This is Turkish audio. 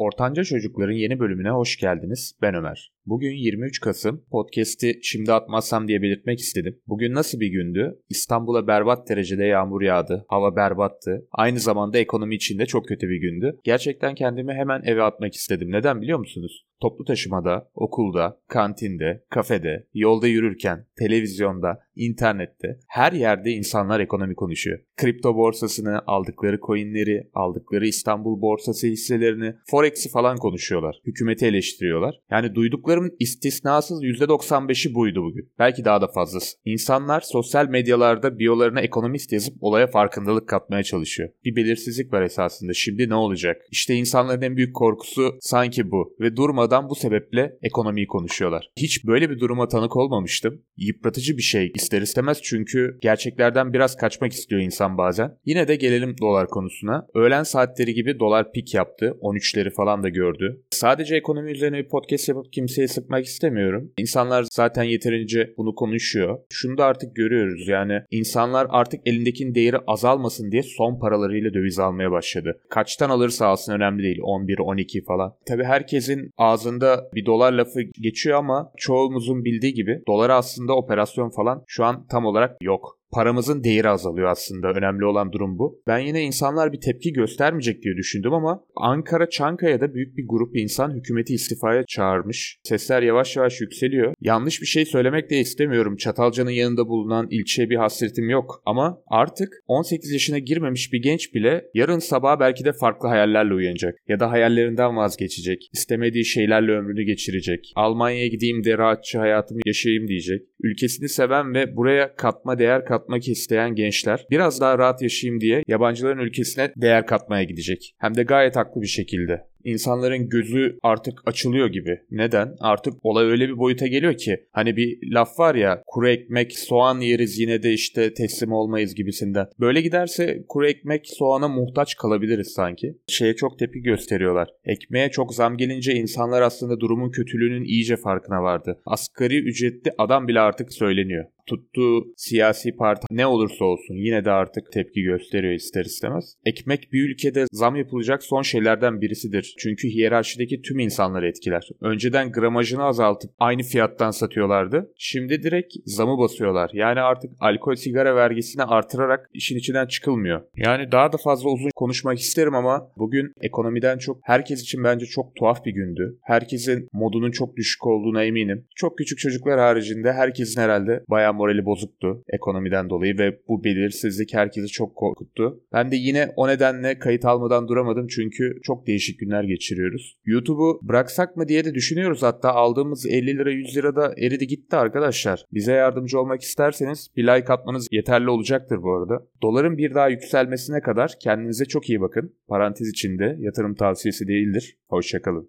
Ortanca Çocukların yeni bölümüne hoş geldiniz. Ben Ömer. Bugün 23 Kasım. Podcast'i şimdi atmazsam diye belirtmek istedim. Bugün nasıl bir gündü? İstanbul'a berbat derecede yağmur yağdı. Hava berbattı. Aynı zamanda ekonomi için de çok kötü bir gündü. Gerçekten kendimi hemen eve atmak istedim. Neden biliyor musunuz? Toplu taşımada, okulda, kantinde, kafede, yolda yürürken, televizyonda, internette her yerde insanlar ekonomi konuşuyor. Kripto borsasını, aldıkları coinleri, aldıkları İstanbul borsası hisselerini, forex'i falan konuşuyorlar. Hükümeti eleştiriyorlar. Yani duyduklarımın istisnasız %95'i buydu bugün. Belki daha da fazlası. İnsanlar sosyal medyalarda biyolarına ekonomist yazıp olaya farkındalık katmaya çalışıyor. Bir belirsizlik var esasında. Şimdi ne olacak? İşte insanların en büyük korkusu sanki bu. Ve durmadan bu sebeple ekonomiyi konuşuyorlar. Hiç böyle bir duruma tanık olmamıştım. Yıpratıcı bir şey ister istemez çünkü gerçeklerden biraz kaçmak istiyor insan bazen. Yine de gelelim dolar konusuna. Öğlen saatleri gibi dolar pik yaptı. 13'leri falan da gördü. Sadece ekonomi üzerine bir podcast yapıp kimseyi sıkmak istemiyorum. İnsanlar zaten yeterince bunu konuşuyor. Şunu da artık görüyoruz yani insanlar artık elindekinin değeri azalmasın diye son paralarıyla döviz almaya başladı. Kaçtan alırsa alsın önemli değil. 11, 12 falan. Tabi herkesin ağzında bir dolar lafı geçiyor ama çoğumuzun bildiği gibi dolar aslında operasyon falan şu an tam olarak yok paramızın değeri azalıyor aslında. Önemli olan durum bu. Ben yine insanlar bir tepki göstermeyecek diye düşündüm ama Ankara Çankaya'da büyük bir grup insan hükümeti istifaya çağırmış. Sesler yavaş yavaş yükseliyor. Yanlış bir şey söylemek de istemiyorum. Çatalca'nın yanında bulunan ilçeye bir hasretim yok. Ama artık 18 yaşına girmemiş bir genç bile yarın sabah belki de farklı hayallerle uyanacak. Ya da hayallerinden vazgeçecek. İstemediği şeylerle ömrünü geçirecek. Almanya'ya gideyim de rahatça hayatımı yaşayayım diyecek. Ülkesini seven ve buraya katma değer kat katmak isteyen gençler biraz daha rahat yaşayayım diye yabancıların ülkesine değer katmaya gidecek. Hem de gayet haklı bir şekilde insanların gözü artık açılıyor gibi. Neden? Artık olay öyle bir boyuta geliyor ki hani bir laf var ya kuru ekmek soğan yeriz yine de işte teslim olmayız gibisinden. Böyle giderse kuru ekmek soğana muhtaç kalabiliriz sanki. Şeye çok tepki gösteriyorlar. Ekmeğe çok zam gelince insanlar aslında durumun kötülüğünün iyice farkına vardı. Asgari ücretli adam bile artık söyleniyor tuttuğu siyasi parti ne olursa olsun yine de artık tepki gösteriyor ister istemez. Ekmek bir ülkede zam yapılacak son şeylerden birisidir. Çünkü hiyerarşideki tüm insanları etkiler. Önceden gramajını azaltıp aynı fiyattan satıyorlardı. Şimdi direkt zamı basıyorlar. Yani artık alkol sigara vergisini artırarak işin içinden çıkılmıyor. Yani daha da fazla uzun konuşmak isterim ama bugün ekonomiden çok herkes için bence çok tuhaf bir gündü. Herkesin modunun çok düşük olduğuna eminim. Çok küçük çocuklar haricinde herkesin herhalde bayağı morali bozuktu ekonomiden dolayı ve bu belirsizlik herkesi çok korkuttu. Ben de yine o nedenle kayıt almadan duramadım çünkü çok değişik günler günler geçiriyoruz. YouTube'u bıraksak mı diye de düşünüyoruz. Hatta aldığımız 50 lira 100 lira da eridi gitti arkadaşlar. Bize yardımcı olmak isterseniz bir like atmanız yeterli olacaktır bu arada. Doların bir daha yükselmesine kadar kendinize çok iyi bakın. Parantez içinde yatırım tavsiyesi değildir. Hoşçakalın.